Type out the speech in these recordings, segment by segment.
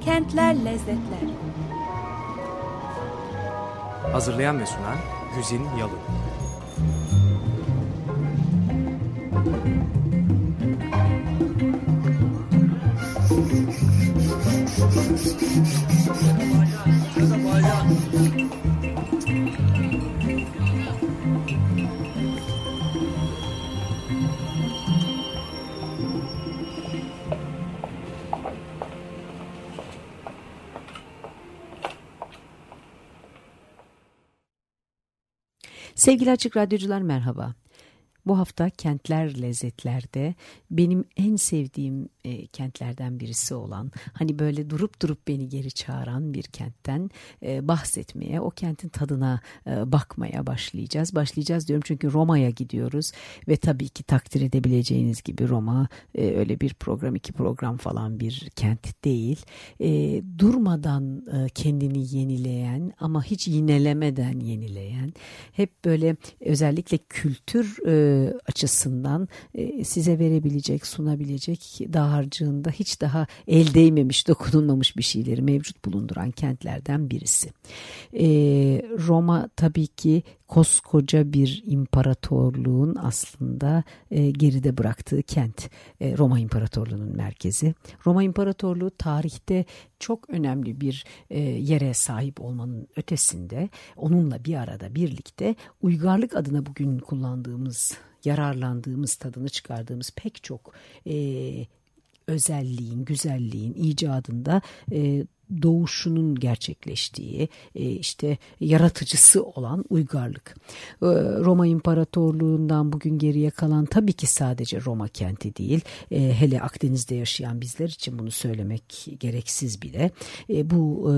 Kentler Lezzetler. Hazırlayan ve sunan Güzin Yalın Sevgili Açık Radyocular merhaba. Bu hafta Kentler Lezzetler'de benim en sevdiğim e, kentlerden birisi olan hani böyle durup durup beni geri çağıran bir kentten e, bahsetmeye o kentin tadına e, bakmaya başlayacağız. Başlayacağız diyorum çünkü Roma'ya gidiyoruz ve tabii ki takdir edebileceğiniz gibi Roma e, öyle bir program iki program falan bir kent değil. E, durmadan e, kendini yenileyen ama hiç yinelemeden yenileyen hep böyle özellikle kültür e, açısından e, size verebilecek, sunabilecek dağarcığında hiç daha el değmemiş, dokunulmamış bir şeyleri mevcut bulunduran kentlerden birisi. E, Roma tabii ki koskoca bir imparatorluğun aslında e, geride bıraktığı kent. Roma İmparatorluğu'nun merkezi. Roma İmparatorluğu tarihte çok önemli bir yere sahip olmanın ötesinde onunla bir arada birlikte uygarlık adına bugün kullandığımız yararlandığımız tadını çıkardığımız pek çok e, özelliğin, güzelliğin icadında e, doğuşunun gerçekleştiği e, işte yaratıcısı olan uygarlık. E, Roma İmparatorluğundan bugün geriye kalan tabii ki sadece Roma kenti değil. E, hele Akdeniz'de yaşayan bizler için bunu söylemek gereksiz bile. Bu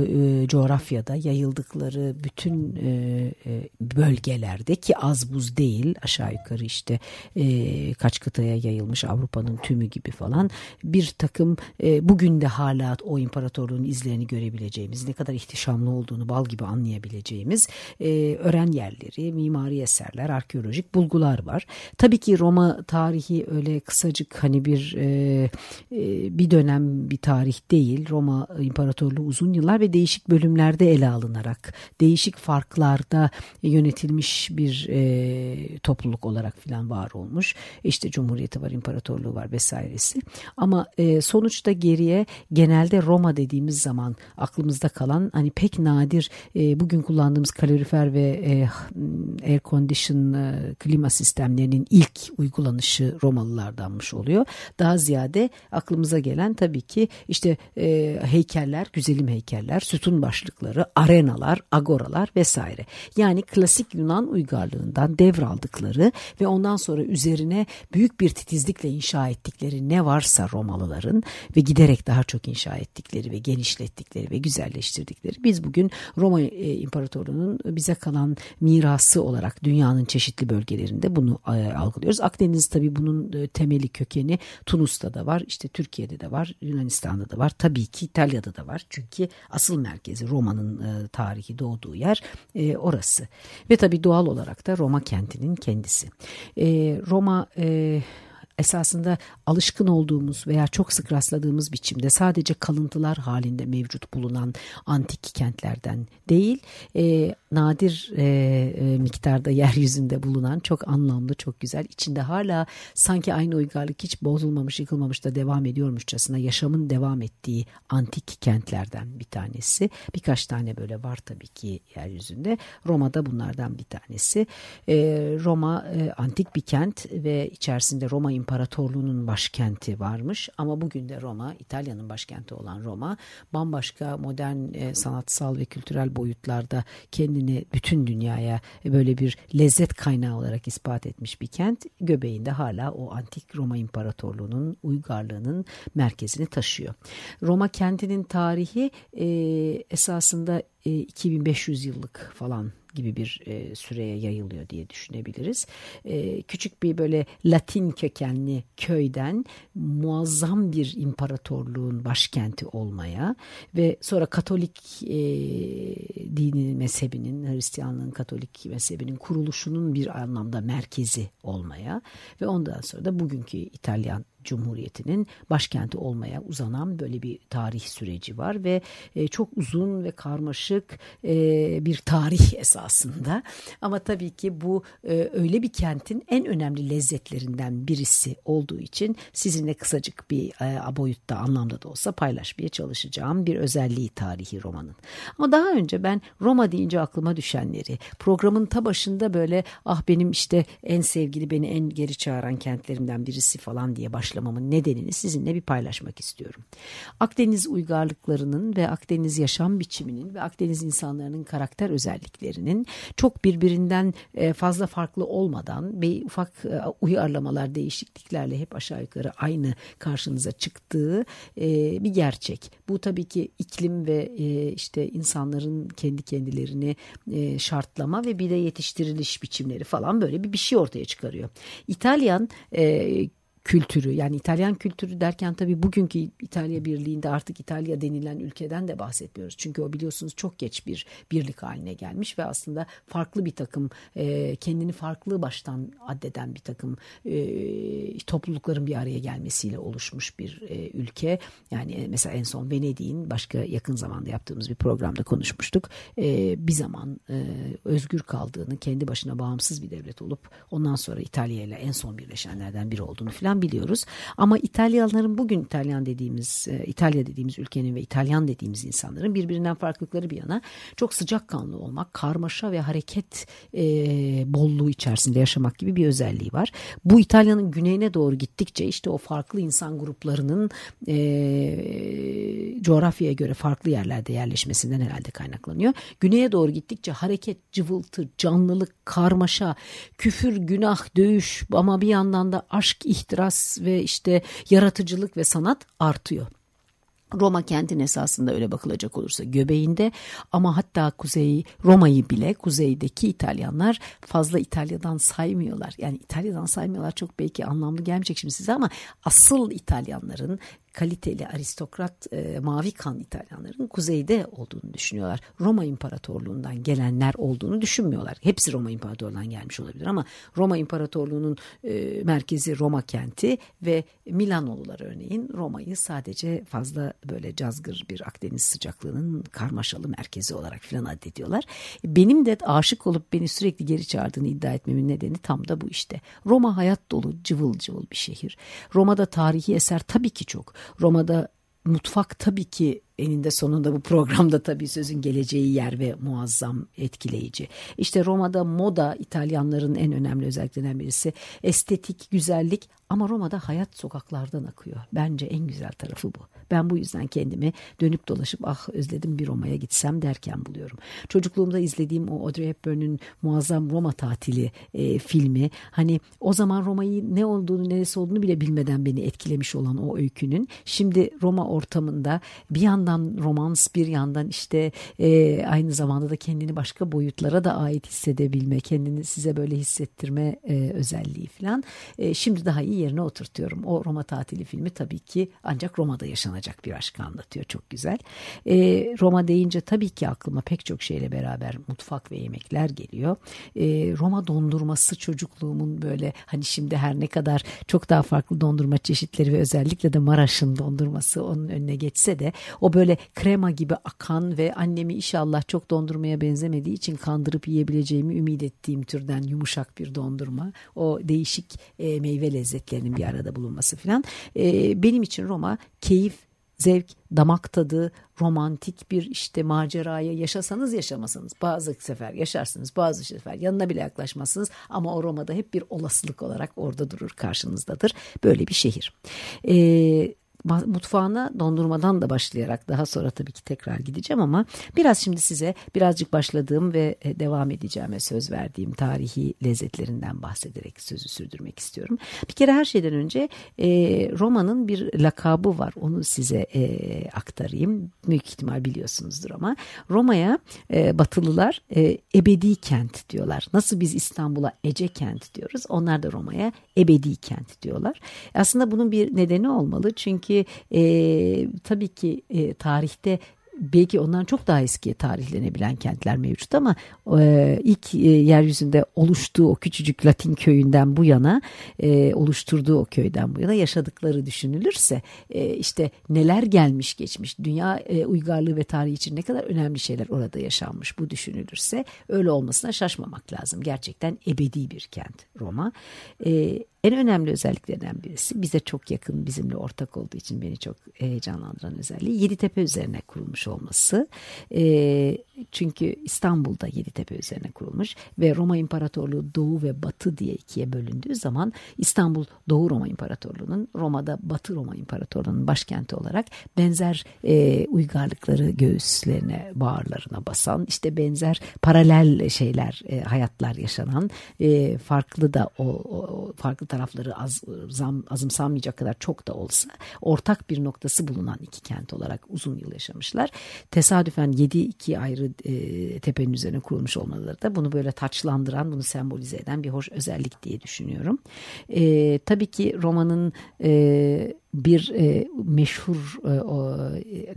coğrafyada yayıldıkları bütün bölgelerde ki az buz değil aşağı yukarı işte kaç kıtaya yayılmış Avrupa'nın tümü gibi falan bir takım bugün de hala o imparatorluğun izlerini etkilerini görebileceğimiz, ne kadar ihtişamlı olduğunu bal gibi anlayabileceğimiz e, öğren yerleri, mimari eserler, arkeolojik bulgular var. Tabii ki Roma tarihi öyle kısacık hani bir e, e, bir dönem bir tarih değil. Roma İmparatorluğu uzun yıllar ve değişik bölümlerde ele alınarak, değişik farklarda yönetilmiş bir e, topluluk olarak filan var olmuş. İşte Cumhuriyeti var, İmparatorluğu var vesairesi. Ama e, sonuçta geriye genelde Roma dediğimiz zaman zaman aklımızda kalan hani pek nadir e, bugün kullandığımız kalorifer ve e, air condition e, klima sistemlerinin ilk uygulanışı Romalılardanmış oluyor. Daha ziyade aklımıza gelen tabii ki işte e, heykeller, güzelim heykeller, sütun başlıkları, arenalar, agoralar vesaire. Yani klasik Yunan uygarlığından devraldıkları ve ondan sonra üzerine büyük bir titizlikle inşa ettikleri ne varsa Romalıların ve giderek daha çok inşa ettikleri ve genişlettikleri ettikleri ve güzelleştirdikleri. Biz bugün Roma e, İmparatorluğu'nun bize kalan mirası olarak dünyanın çeşitli bölgelerinde bunu e, algılıyoruz. Akdeniz tabii bunun e, temeli kökeni Tunus'ta da var, işte Türkiye'de de var, Yunanistan'da da var, tabii ki İtalya'da da var. Çünkü asıl merkezi Roma'nın tarihi doğduğu yer orası. Ve tabii doğal olarak da Roma kentinin kendisi. Roma esasında alışkın olduğumuz veya çok sık rastladığımız biçimde sadece kalıntılar halinde mevcut bulunan antik kentlerden değil, e, nadir e, e, miktarda yeryüzünde bulunan çok anlamlı, çok güzel, içinde hala sanki aynı uygarlık hiç bozulmamış, yıkılmamış da devam ediyormuşçasına yaşamın devam ettiği antik kentlerden bir tanesi. Birkaç tane böyle var tabii ki yeryüzünde. Roma'da bunlardan bir tanesi. E, Roma e, antik bir kent ve içerisinde Roma İmparatorluğu'nun başkenti varmış ama bugün de Roma, İtalya'nın başkenti olan Roma bambaşka modern e, sanatsal ve kültürel boyutlarda kendini bütün dünyaya böyle bir lezzet kaynağı olarak ispat etmiş bir kent. Göbeğinde hala o antik Roma İmparatorluğu'nun uygarlığının merkezini taşıyor. Roma kentinin tarihi e, esasında e, 2500 yıllık falan gibi bir e, süreye yayılıyor diye düşünebiliriz. E, küçük bir böyle Latin kökenli köyden muazzam bir imparatorluğun başkenti olmaya ve sonra Katolik e, dini mezhebinin, Hristiyanlığın Katolik mezhebinin kuruluşunun bir anlamda merkezi olmaya ve ondan sonra da bugünkü İtalyan Cumhuriyeti'nin başkenti olmaya uzanan böyle bir tarih süreci var ve e, çok uzun ve karmaşık e, bir tarih esasında. Ama tabii ki bu e, öyle bir kentin en önemli lezzetlerinden birisi olduğu için sizinle kısacık bir e, boyutta anlamda da olsa paylaşmaya çalışacağım bir özelliği tarihi romanın. Ama daha önce ben Roma deyince aklıma düşenleri programın ta başında böyle ah benim işte en sevgili beni en geri çağıran kentlerimden birisi falan diye başlamamın nedenini sizinle bir paylaşmak istiyorum. Akdeniz uygarlıklarının ve Akdeniz yaşam biçiminin ve Akdeniz insanlarının karakter özelliklerinin çok birbirinden e, fazla farklı olmadan ve ufak e, uyarlamalar, değişikliklerle hep aşağı yukarı aynı karşınıza çıktığı e, bir gerçek. Bu tabii ki iklim ve işte insanların kendi kendilerini şartlama ve bir de yetiştiriliş biçimleri falan böyle bir bir şey ortaya çıkarıyor. İtalyan kültürü yani İtalyan kültürü derken tabii bugünkü İtalya Birliği'nde artık İtalya denilen ülkeden de bahsetmiyoruz. Çünkü o biliyorsunuz çok geç bir birlik haline gelmiş ve aslında farklı bir takım e, kendini farklı baştan addeden bir takım e, toplulukların bir araya gelmesiyle oluşmuş bir e, ülke. Yani e, mesela en son Venedik'in başka yakın zamanda yaptığımız bir programda konuşmuştuk. E, bir zaman e, özgür kaldığını kendi başına bağımsız bir devlet olup ondan sonra İtalya ile en son birleşenlerden biri olduğunu falan falan biliyoruz. Ama İtalyanların bugün İtalyan dediğimiz, e, İtalya dediğimiz ülkenin ve İtalyan dediğimiz insanların birbirinden farklılıkları bir yana çok sıcakkanlı olmak, karmaşa ve hareket e, bolluğu içerisinde yaşamak gibi bir özelliği var. Bu İtalya'nın güneyine doğru gittikçe işte o farklı insan gruplarının e, coğrafyaya göre farklı yerlerde yerleşmesinden herhalde kaynaklanıyor. Güneye doğru gittikçe hareket, cıvıltı, canlılık, karmaşa, küfür, günah, dövüş ama bir yandan da aşk, ihtiras ihtiras ve işte yaratıcılık ve sanat artıyor. Roma kentin esasında öyle bakılacak olursa göbeğinde ama hatta kuzey Roma'yı bile kuzeydeki İtalyanlar fazla İtalya'dan saymıyorlar. Yani İtalya'dan saymıyorlar çok belki anlamlı gelmeyecek şimdi size ama asıl İtalyanların kaliteli aristokrat e, mavi kan İtalyanların kuzeyde olduğunu düşünüyorlar. Roma İmparatorluğundan gelenler olduğunu düşünmüyorlar. Hepsi Roma İmparatorluğundan gelmiş olabilir ama Roma İmparatorluğu'nun e, merkezi Roma kenti ve Milanolular örneğin Roma'yı sadece fazla böyle cazgır bir Akdeniz sıcaklığının karmaşalı merkezi olarak filan addediyorlar. Benim de aşık olup beni sürekli geri çağırdığını iddia etmemin nedeni tam da bu işte. Roma hayat dolu cıvıl cıvıl bir şehir. Roma'da tarihi eser tabii ki çok. Roma'da mutfak tabii ki eninde sonunda bu programda tabii sözün geleceği yer ve muazzam etkileyici. İşte Roma'da moda İtalyanların en önemli özelliklerinden birisi. Estetik, güzellik ama Roma'da hayat sokaklardan akıyor. Bence en güzel tarafı bu. Ben bu yüzden kendimi dönüp dolaşıp ah özledim bir Roma'ya gitsem derken buluyorum. Çocukluğumda izlediğim o Audrey Hepburn'un muazzam Roma tatili e, filmi hani o zaman Roma'yı ne olduğunu neresi olduğunu bile bilmeden beni etkilemiş olan o öykünün şimdi Roma ortamında bir yandan romans bir yandan işte e, aynı zamanda da kendini başka boyutlara da ait hissedebilme kendini size böyle hissettirme e, özelliği falan e, şimdi daha iyi yerine oturtuyorum. O Roma tatili filmi tabii ki ancak Roma'da yaşanacak bir aşkı anlatıyor. Çok güzel. E, Roma deyince tabii ki aklıma pek çok şeyle beraber mutfak ve yemekler geliyor. E, Roma dondurması çocukluğumun böyle hani şimdi her ne kadar çok daha farklı dondurma çeşitleri ve özellikle de Maraş'ın dondurması onun önüne geçse de o böyle krema gibi akan ve annemi inşallah çok dondurmaya benzemediği için kandırıp yiyebileceğimi ümit ettiğim türden yumuşak bir dondurma. O değişik e, meyve lezzetleri özelliklerinin bir arada bulunması falan. E, benim için Roma keyif, zevk, damak tadı, romantik bir işte maceraya yaşasanız yaşamasanız bazı sefer yaşarsınız bazı sefer yanına bile yaklaşmazsınız ama o Roma'da hep bir olasılık olarak orada durur karşınızdadır. Böyle bir şehir. Ee, mutfağına dondurmadan da başlayarak daha sonra tabii ki tekrar gideceğim ama biraz şimdi size birazcık başladığım ve e, devam edeceğime söz verdiğim tarihi lezzetlerinden bahsederek sözü sürdürmek istiyorum. Bir kere her şeyden önce e, Roma'nın bir lakabı var onu size e, aktarayım. Büyük ihtimal biliyorsunuzdur ama Roma'ya Batılılar ebedi kent diyorlar. Nasıl biz İstanbul'a Ece kent diyoruz onlar da Roma'ya ebedi kent diyorlar. Aslında bunun bir nedeni olmalı çünkü ki e, tabii ki e, tarihte belki ondan çok daha eskiye tarihlenebilen kentler mevcut ama e, ilk e, yeryüzünde oluştuğu o küçücük Latin köyünden bu yana e, oluşturduğu o köyden bu yana yaşadıkları düşünülürse e, işte neler gelmiş geçmiş dünya e, uygarlığı ve tarihi için ne kadar önemli şeyler orada yaşanmış bu düşünülürse öyle olmasına şaşmamak lazım. Gerçekten ebedi bir kent Roma. E, en önemli özelliklerinden birisi bize çok yakın bizimle ortak olduğu için beni çok heyecanlandıran özelliği Yeditepe üzerine kurulmuş olması. E, çünkü İstanbul'da Yeditepe üzerine kurulmuş ve Roma İmparatorluğu Doğu ve Batı diye ikiye bölündüğü zaman İstanbul Doğu Roma İmparatorluğu'nun Roma'da Batı Roma İmparatorluğu'nun başkenti olarak benzer e, uygarlıkları göğüslerine bağırlarına basan işte benzer paralel şeyler e, hayatlar yaşanan e, farklı da o, o farklı tarafları az, zam, azımsanmayacak kadar çok da olsa ortak bir noktası bulunan iki kent olarak uzun yıl yaşamışlar. Tesadüfen 7-2 ayrı e, tepenin üzerine kurulmuş olmaları da bunu böyle taçlandıran, bunu sembolize eden bir hoş özellik diye düşünüyorum. E, tabii ki romanın e, bir e, meşhur e, o,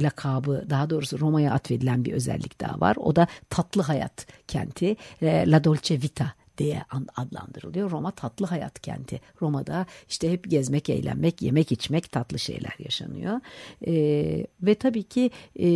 lakabı daha doğrusu Roma'ya atfedilen bir özellik daha var. O da tatlı hayat kenti e, La Dolce Vita diye adlandırılıyor. Roma tatlı hayat kenti. Roma'da işte hep gezmek, eğlenmek, yemek, içmek, tatlı şeyler yaşanıyor. E, ve tabii ki e,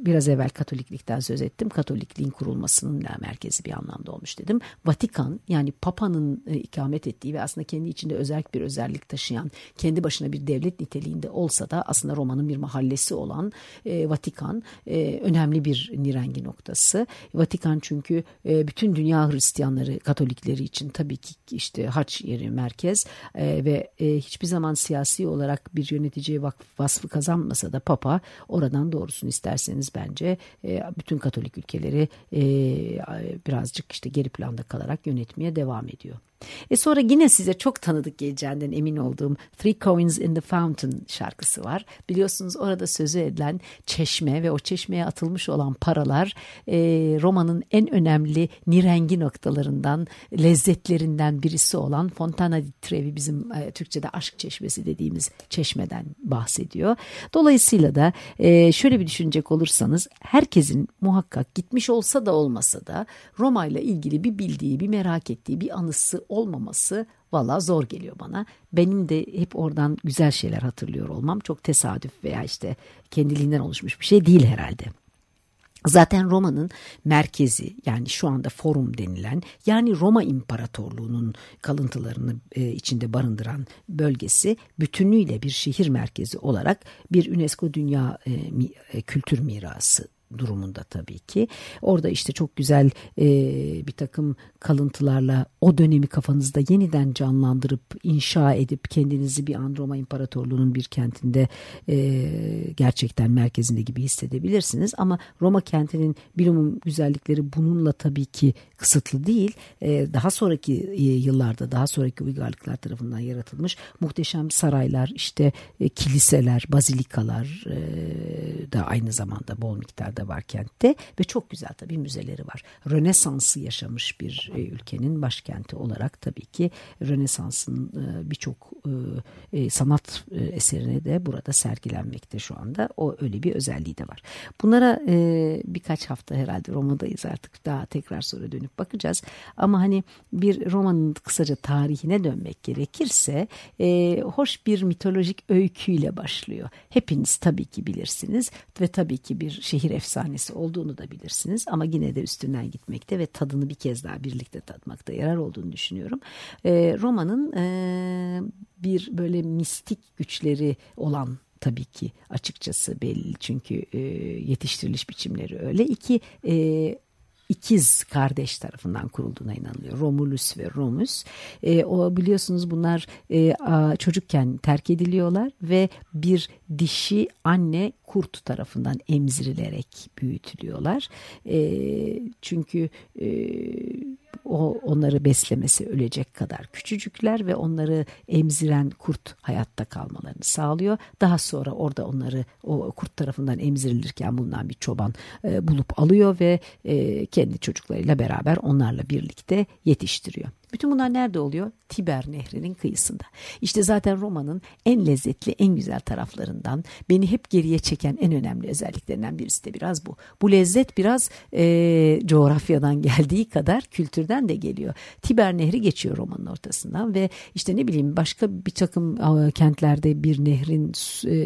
biraz evvel Katoliklikten söz ettim. Katolikliğin kurulmasının merkezi bir anlamda olmuş dedim. Vatikan yani Papa'nın e, ikamet ettiği ve aslında kendi içinde özel bir özellik taşıyan, kendi başına bir devlet niteliğinde olsa da aslında Roma'nın bir mahallesi olan e, Vatikan e, önemli bir nirengi noktası. Vatikan çünkü e, bütün dünya Hristiyanları, Katolikleri için tabii ki işte haç yeri merkez e, ve e, hiçbir zaman siyasi olarak bir yöneticiye vasfı kazanmasa da Papa oradan doğrusunu isterseniz ülkemiz bence e, bütün Katolik ülkeleri e, birazcık işte geri planda kalarak yönetmeye devam ediyor. E sonra yine size çok tanıdık geleceğinden emin olduğum Three Coins in the Fountain şarkısı var. Biliyorsunuz orada sözü edilen çeşme ve o çeşmeye atılmış olan paralar e, Roma'nın en önemli nirengi noktalarından, lezzetlerinden birisi olan Fontana di Trevi bizim e, Türkçe'de aşk çeşmesi dediğimiz çeşmeden bahsediyor. Dolayısıyla da e, şöyle bir düşünecek olursanız herkesin muhakkak gitmiş olsa da olmasa da Roma ile ilgili bir bildiği, bir merak ettiği, bir anısı olmaması valla zor geliyor bana. Benim de hep oradan güzel şeyler hatırlıyor olmam çok tesadüf veya işte kendiliğinden oluşmuş bir şey değil herhalde. Zaten Roma'nın merkezi yani şu anda forum denilen yani Roma İmparatorluğu'nun kalıntılarını e, içinde barındıran bölgesi bütünüyle bir şehir merkezi olarak bir UNESCO Dünya e, e, Kültür Mirası durumunda tabii ki. Orada işte çok güzel e, bir takım kalıntılarla o dönemi kafanızda yeniden canlandırıp inşa edip kendinizi bir an Roma İmparatorluğu'nun bir kentinde e, gerçekten merkezinde gibi hissedebilirsiniz. Ama Roma kentinin bilumum güzellikleri bununla tabii ki kısıtlı değil. E, daha sonraki e, yıllarda daha sonraki uygarlıklar tarafından yaratılmış muhteşem saraylar işte e, kiliseler, bazilikalar e, da aynı zamanda bol miktarda var kentte ve çok güzel tabii müzeleri var. Rönesans'ı yaşamış bir e, ülkenin başkenti olarak tabii ki Rönesans'ın e, birçok e, sanat eserine de burada sergilenmekte şu anda. O öyle bir özelliği de var. Bunlara birkaç hafta herhalde Roma'dayız artık daha tekrar sonra dönüp bakacağız. Ama hani bir romanın kısaca tarihine dönmek gerekirse hoş bir mitolojik öyküyle başlıyor. Hepiniz tabii ki bilirsiniz ve tabii ki bir şehir efsanesi olduğunu da bilirsiniz ama yine de üstünden gitmekte ve tadını bir kez daha birlikte tatmakta yarar olduğunu düşünüyorum. E, romanın e, bir böyle mistik güçleri olan tabii ki açıkçası belli çünkü e, yetiştiriliş biçimleri öyle. İki e, ikiz kardeş tarafından kurulduğuna inanılıyor. Romulus ve Romus. E, o biliyorsunuz bunlar e, çocukken terk ediliyorlar ve bir dişi anne kurt tarafından emzirilerek büyütülüyorlar. E, çünkü e, o onları beslemesi ölecek kadar küçücükler ve onları emziren kurt hayatta kalmalarını sağlıyor. Daha sonra orada onları o kurt tarafından emzirilirken bulunan bir çoban e, bulup alıyor ve e, kendi çocuklarıyla beraber onlarla birlikte yetiştiriyor. Bütün bunlar nerede oluyor? Tiber Nehri'nin kıyısında. İşte zaten Roma'nın en lezzetli, en güzel taraflarından, beni hep geriye çeken en önemli özelliklerinden birisi de biraz bu. Bu lezzet biraz e, coğrafyadan geldiği kadar kültürden de geliyor. Tiber Nehri geçiyor Roma'nın ortasından ve işte ne bileyim başka bir takım kentlerde bir nehrin e,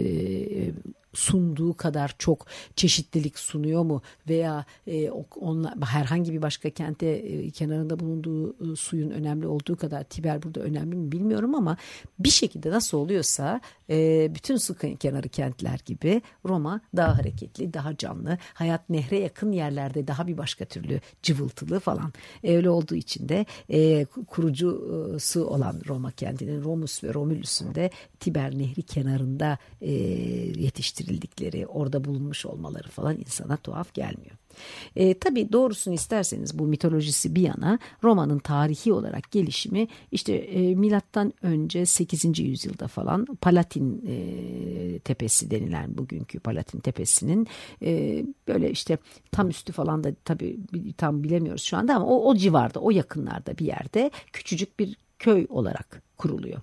sunduğu kadar çok çeşitlilik sunuyor mu? Veya e, onla, herhangi bir başka kente e, kenarında bulunduğu e, suyun önemli olduğu kadar Tiber burada önemli mi bilmiyorum ama bir şekilde nasıl oluyorsa e, bütün su kenarı kentler gibi Roma daha hareketli, daha canlı, hayat nehre yakın yerlerde daha bir başka türlü cıvıltılı falan. Öyle olduğu için de e, kurucusu olan Roma kentinin Romus ve Romulüs'ün de Tiber Nehri kenarında e, yetiştirildikleri, orada bulunmuş olmaları falan insana tuhaf gelmiyor. E, tabii doğrusunu isterseniz bu mitolojisi bir yana Roma'nın tarihi olarak gelişimi işte e, milattan önce 8. yüzyılda falan Palatin e, tepesi denilen bugünkü Palatin tepesinin e, böyle işte tam üstü falan da tabii tam bilemiyoruz şu anda ama o, o civarda o yakınlarda bir yerde küçücük bir köy olarak kuruluyor.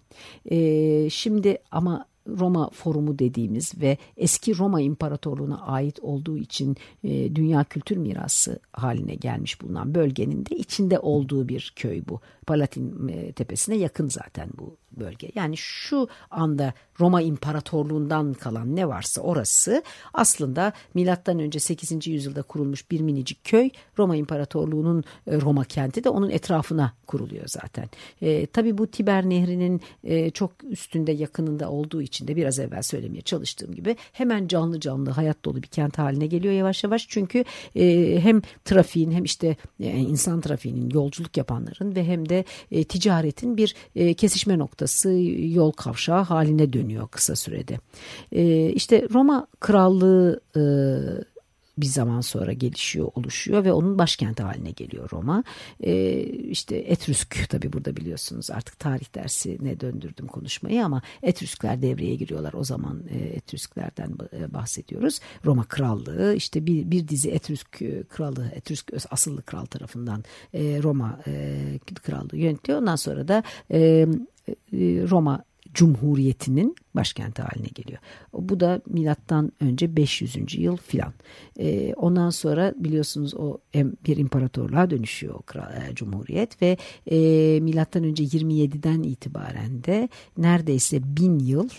E, şimdi ama Roma Forumu dediğimiz ve eski Roma İmparatorluğu'na ait olduğu için e, dünya kültür mirası haline gelmiş bulunan bölgenin de içinde olduğu bir köy bu. Palatin e, tepesine yakın zaten bu bölge. Yani şu anda Roma İmparatorluğundan kalan ne varsa orası aslında milattan önce 8. yüzyılda kurulmuş bir minicik köy. Roma İmparatorluğu'nun e, Roma kenti de onun etrafına kuruluyor zaten. E, tabii bu Tiber Nehri'nin e, çok üstünde yakınında olduğu için de biraz evvel söylemeye çalıştığım gibi hemen canlı canlı hayat dolu bir kent haline geliyor yavaş yavaş. Çünkü e, hem trafiğin hem işte e, insan trafiğinin yolculuk yapanların ve hem de e, ticaretin bir e, kesişme noktası yol kavşağı haline dönüyor kısa sürede. E, işte Roma Krallığı e, bir zaman sonra gelişiyor, oluşuyor ve onun başkenti haline geliyor Roma. E, işte Etrüsk tabii burada biliyorsunuz artık tarih dersine döndürdüm konuşmayı ama Etrüskler devreye giriyorlar. O zaman e, Etrüsklerden e, bahsediyoruz. Roma Krallığı işte bir, bir dizi Etrüsk kralı, Etrüsk asıllı kral tarafından e, Roma e, Krallığı yönetiyor. Ondan sonra da e, e Roma Cumhuriyeti'nin başkenti haline geliyor. Bu da milattan önce 500. yıl filan. E, ondan sonra biliyorsunuz o bir imparatorluğa dönüşüyor o kral, e, cumhuriyet ve e, milattan önce 27'den itibaren de neredeyse bin yıl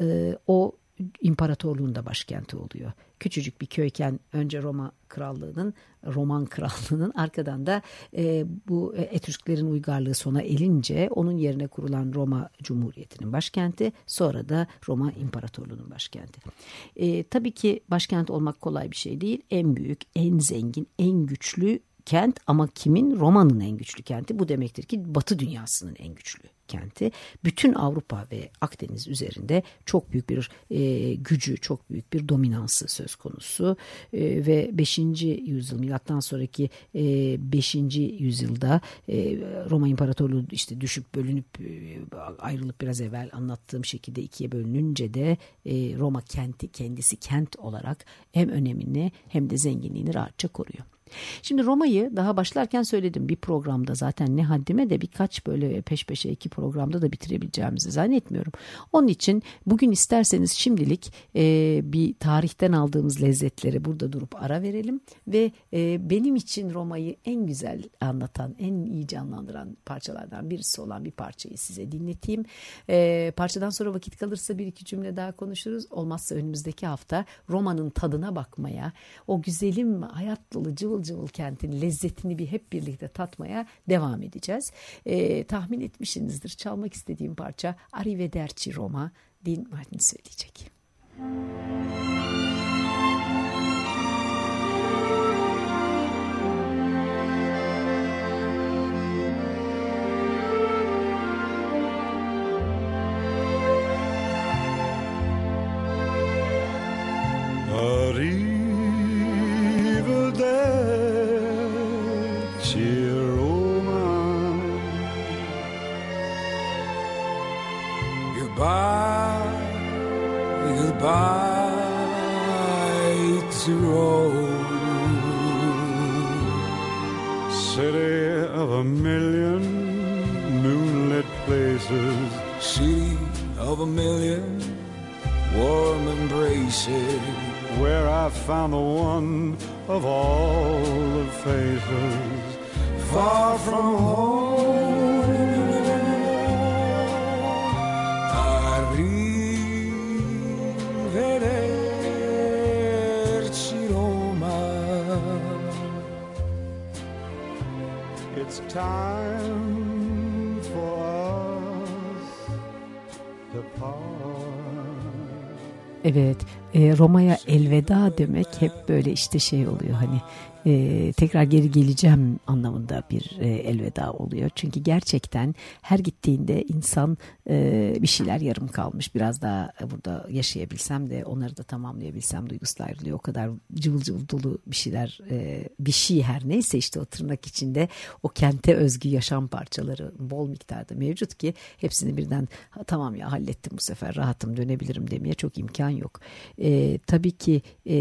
e, o imparatorluğun da başkenti oluyor. Küçücük bir köyken önce Roma krallığının, Roman krallığının arkadan da e, bu Etrüsklerin uygarlığı sona elince onun yerine kurulan Roma Cumhuriyeti'nin başkenti sonra da Roma İmparatorluğu'nun başkenti. E, tabii ki başkent olmak kolay bir şey değil. En büyük, en zengin, en güçlü kent ama kimin? Roma'nın en güçlü kenti. Bu demektir ki Batı dünyasının en güçlü kenti bütün Avrupa ve Akdeniz üzerinde çok büyük bir e, gücü, çok büyük bir dominansı söz konusu e, ve 5. yüzyıl milattan sonraki e, 5. yüzyılda e, Roma İmparatorluğu işte düşüp bölünüp e, ayrılıp biraz evvel anlattığım şekilde ikiye bölününce de e, Roma kenti kendisi kent olarak hem önemini hem de zenginliğini rahatça koruyor. Şimdi Roma'yı daha başlarken söyledim bir programda zaten ne haddime de birkaç böyle peş peşe iki programda da bitirebileceğimizi zannetmiyorum. Onun için bugün isterseniz şimdilik e, bir tarihten aldığımız lezzetleri burada durup ara verelim ve e, benim için Roma'yı en güzel anlatan, en iyi canlandıran parçalardan birisi olan bir parçayı size dinleteyim. E, parçadan sonra vakit kalırsa bir iki cümle daha konuşuruz. Olmazsa önümüzdeki hafta Roma'nın tadına bakmaya, o güzelim hayat dolu cıvıl cıvıl kentin lezzetini bir hep birlikte tatmaya devam edeceğiz. E, tahmin etmişsinizdir çalmak istediğim parça Arrivederci Roma Dean Martin söyleyecek. Müzik time for us to part. Evet, e, Roma'ya elveda demek hep böyle işte şey oluyor hani e, tekrar geri geleceğim anlamında bir e, elveda oluyor. Çünkü gerçekten her gittiğinde insan e, bir şeyler yarım kalmış. Biraz daha burada yaşayabilsem de onları da tamamlayabilsem duygusu ayrılıyor. O kadar cıvıl cıvıl dolu bir şeyler e, bir şey her neyse işte o tırnak içinde o kente özgü yaşam parçaları bol miktarda mevcut ki hepsini birden "Ha, tamam ya hallettim bu sefer rahatım dönebilirim demeye çok imkan yok. E, tabii ki e,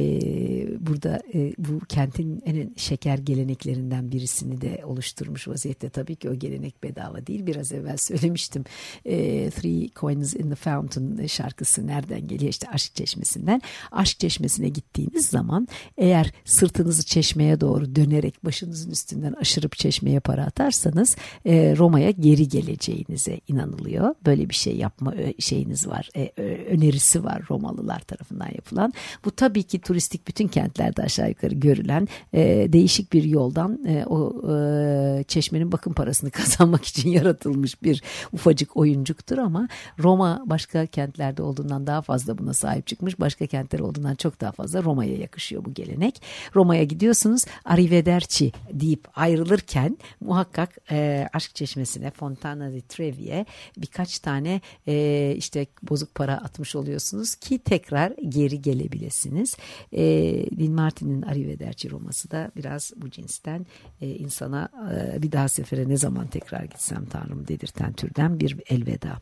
burada e, bu kentin en şeker geleneklerinden birisini de oluşturmuş vaziyette. Tabii ki o gelenek bedava değil. Biraz evvel söylemiştim. E, Three Coins in the Fountain şarkısı nereden geliyor? İşte aşk çeşmesinden. Aşk çeşmesine gittiğiniz zaman eğer sırtınızı çeşmeye doğru dönerek başınızın üstünden aşırıp çeşmeye para atarsanız e, Roma'ya geri geleceğinize inanılıyor. Böyle bir şey yapma e, şeyiniz var. E, e, önerisi var Romalılar tarafından yapılan. Bu tabii ki turistik bütün kentlerde aşağı yukarı görülen e, değişik bir yoldan e, o e, çeşmenin bakım parasını kazanmak için yaratılmış bir ufacık oyuncuktur ama Roma başka kentlerde olduğundan daha fazla buna sahip çıkmış. Başka kentler olduğundan çok daha fazla Roma'ya yakışıyor bu gelenek. Roma'ya gidiyorsunuz arrivederci deyip ayrılırken muhakkak e, aşk çeşmesine Fontana di Trevi'ye birkaç tane e, işte bozuk para atmış oluyorsunuz ki tekrar geri gelebilesiniz. E, Dean Martin'in Arrivederci Roma'sı da biraz bu cinsten e, insana e, bir daha sefere ne zaman tekrar gitsem Tanrım dedirten türden bir elveda.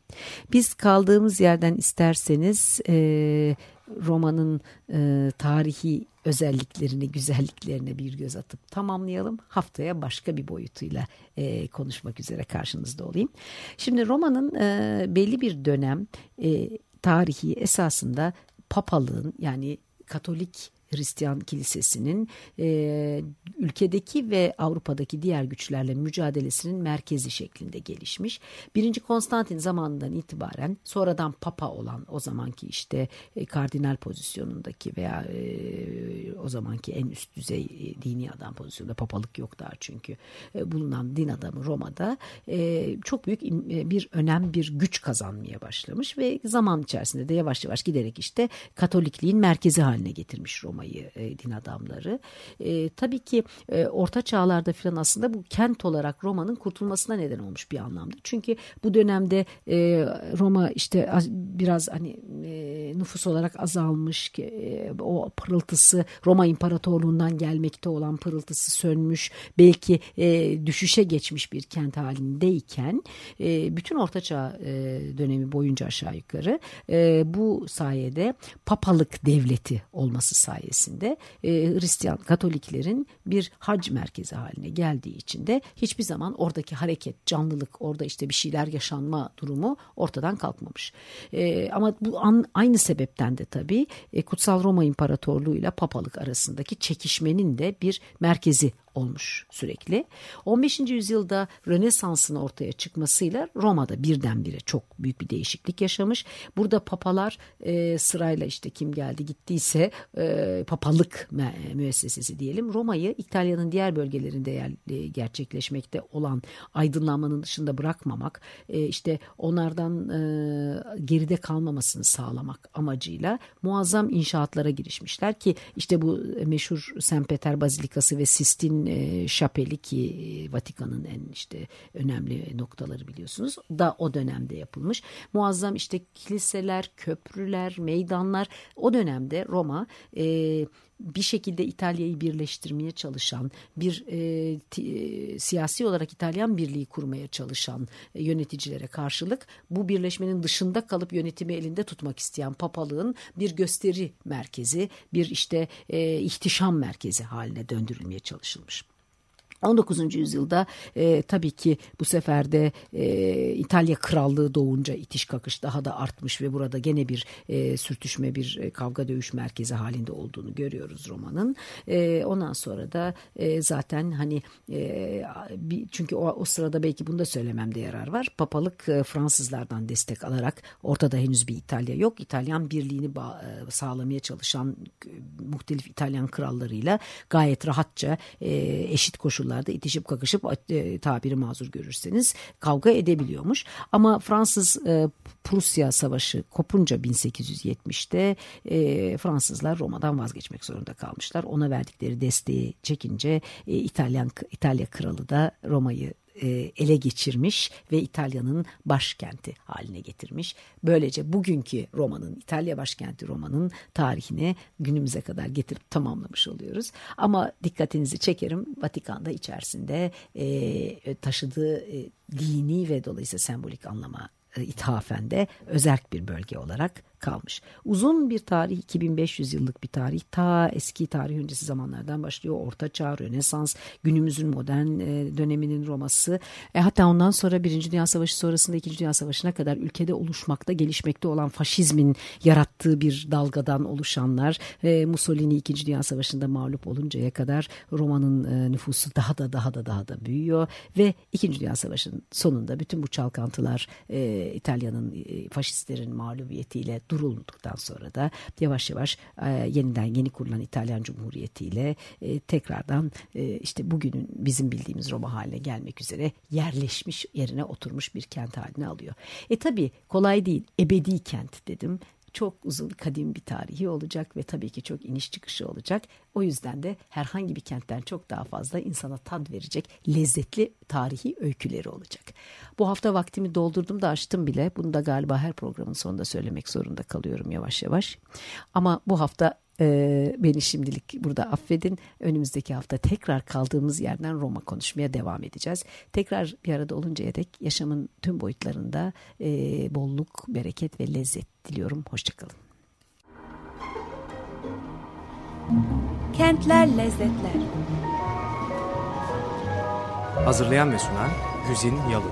Biz kaldığımız yerden isterseniz e, romanın e, tarihi özelliklerini, güzelliklerine bir göz atıp tamamlayalım. Haftaya başka bir boyutuyla e, konuşmak üzere karşınızda olayım. Şimdi romanın e, belli bir dönem e, tarihi esasında papalığın yani Katolik Hristiyan Kilisesi'nin e, ülkedeki ve Avrupa'daki diğer güçlerle mücadelesinin merkezi şeklinde gelişmiş. Birinci Konstantin zamanından itibaren sonradan papa olan o zamanki işte e, kardinal pozisyonundaki veya e, o zamanki en üst düzey e, dini adam pozisyonunda papalık yok daha çünkü e, bulunan din adamı Roma'da e, çok büyük e, bir önem bir güç kazanmaya başlamış ve zaman içerisinde de yavaş yavaş giderek işte Katolikliğin merkezi haline getirmiş Roma Roma'yı e, din adamları. E, tabii ki e, orta çağlarda filan aslında bu kent olarak Roma'nın kurtulmasına neden olmuş bir anlamda. Çünkü bu dönemde e, Roma işte biraz hani e, nüfus olarak azalmış. E, o pırıltısı Roma İmparatorluğundan gelmekte olan pırıltısı sönmüş. Belki e, düşüşe geçmiş bir kent halindeyken e, bütün orta çağ e, dönemi boyunca aşağı yukarı e, bu sayede papalık devleti olması sayesinde sayesinde e, Hristiyan Katoliklerin bir hac merkezi haline geldiği için de hiçbir zaman oradaki hareket, canlılık, orada işte bir şeyler yaşanma durumu ortadan kalkmamış. E, ama bu an, aynı sebepten de tabii e, Kutsal Roma İmparatorluğu ile papalık arasındaki çekişmenin de bir merkezi olmuş sürekli. 15. yüzyılda Rönesans'ın ortaya çıkmasıyla Roma'da birdenbire çok büyük bir değişiklik yaşamış. Burada papalar e, sırayla işte kim geldi gittiyse e, papalık müessesesi diyelim Roma'yı İtalya'nın diğer bölgelerinde yer, e, gerçekleşmekte olan aydınlanmanın dışında bırakmamak e, işte onlardan e, geride kalmamasını sağlamak amacıyla muazzam inşaatlara girişmişler ki işte bu meşhur St. Peter Bazilikası ve E, şapeli ki e, Vatikan'ın en işte önemli noktaları biliyorsunuz da o dönemde yapılmış. Muazzam işte kiliseler, köprüler, meydanlar o dönemde Roma e, bir şekilde İtalya'yı birleştirmeye çalışan, bir e, t, e, siyasi olarak İtalyan birliği kurmaya çalışan e, yöneticilere karşılık bu birleşmenin dışında kalıp yönetimi elinde tutmak isteyen papalığın bir gösteri merkezi, bir işte e, ihtişam merkezi haline döndürülmeye çalışılmış. 19. yüzyılda e, tabii ki bu sefer de e, İtalya Krallığı doğunca itiş kakış daha da artmış ve burada gene bir e, sürtüşme bir e, kavga dövüş merkezi halinde olduğunu görüyoruz romanın. E, ondan sonra da e, zaten hani e, bir, çünkü o, o sırada belki bunu da söylememde yarar var. Papalık e, Fransızlardan destek alarak ortada henüz bir İtalya yok. İtalyan birliğini e, sağlamaya çalışan e, muhtelif İtalyan krallarıyla gayet rahatça e, eşit koşullar konularda itişip kakışıp e, tabiri mazur görürseniz kavga edebiliyormuş. Ama Fransız e, Prusya Savaşı kopunca 1870'te e, Fransızlar Roma'dan vazgeçmek zorunda kalmışlar. Ona verdikleri desteği çekince İtalyan İtalya kralı da Roma'yı e, ele geçirmiş ve İtalya'nın başkenti haline getirmiş. Böylece bugünkü Roma'nın, İtalya başkenti Roma'nın tarihini günümüze kadar getirip tamamlamış oluyoruz. Ama dikkatinizi çekerim Vatikan'da içerisinde e, taşıdığı e, dini ve dolayısıyla sembolik anlama e, ithafen de özerk bir bölge olarak kalmış. Uzun bir tarih 2500 yıllık bir tarih ta eski tarih öncesi zamanlardan başlıyor. Orta Çağ, Rönesans, günümüzün modern e, döneminin Roma'sı. E, hatta ondan sonra Birinci Dünya Savaşı sonrasında İkinci Dünya Savaşı'na kadar ülkede oluşmakta, gelişmekte olan faşizmin yarattığı bir dalgadan oluşanlar. E, Mussolini İkinci Dünya Savaşı'nda mağlup oluncaya kadar Roma'nın e, nüfusu daha da daha da daha da büyüyor ve İkinci Dünya Savaşı'nın sonunda bütün bu çalkantılar e, İtalya'nın e, faşistlerin mağlubiyetiyle durulduktan sonra da yavaş yavaş e, yeniden yeni kurulan İtalyan Cumhuriyeti ile e, tekrardan e, işte bugünün bizim bildiğimiz Roma haline gelmek üzere yerleşmiş yerine oturmuş bir kent haline alıyor. E tabi kolay değil ebedi kent dedim çok uzun kadim bir tarihi olacak ve tabii ki çok iniş çıkışı olacak. O yüzden de herhangi bir kentten çok daha fazla insana tad verecek lezzetli tarihi öyküleri olacak. Bu hafta vaktimi doldurdum da açtım bile. Bunu da galiba her programın sonunda söylemek zorunda kalıyorum yavaş yavaş. Ama bu hafta e, beni şimdilik burada affedin. Önümüzdeki hafta tekrar kaldığımız yerden Roma konuşmaya devam edeceğiz. Tekrar bir arada oluncaya dek yaşamın tüm boyutlarında e, bolluk, bereket ve lezzet diliyorum. Hoşçakalın. Kentler Lezzetler Hazırlayan ve sunan Güzin Yalın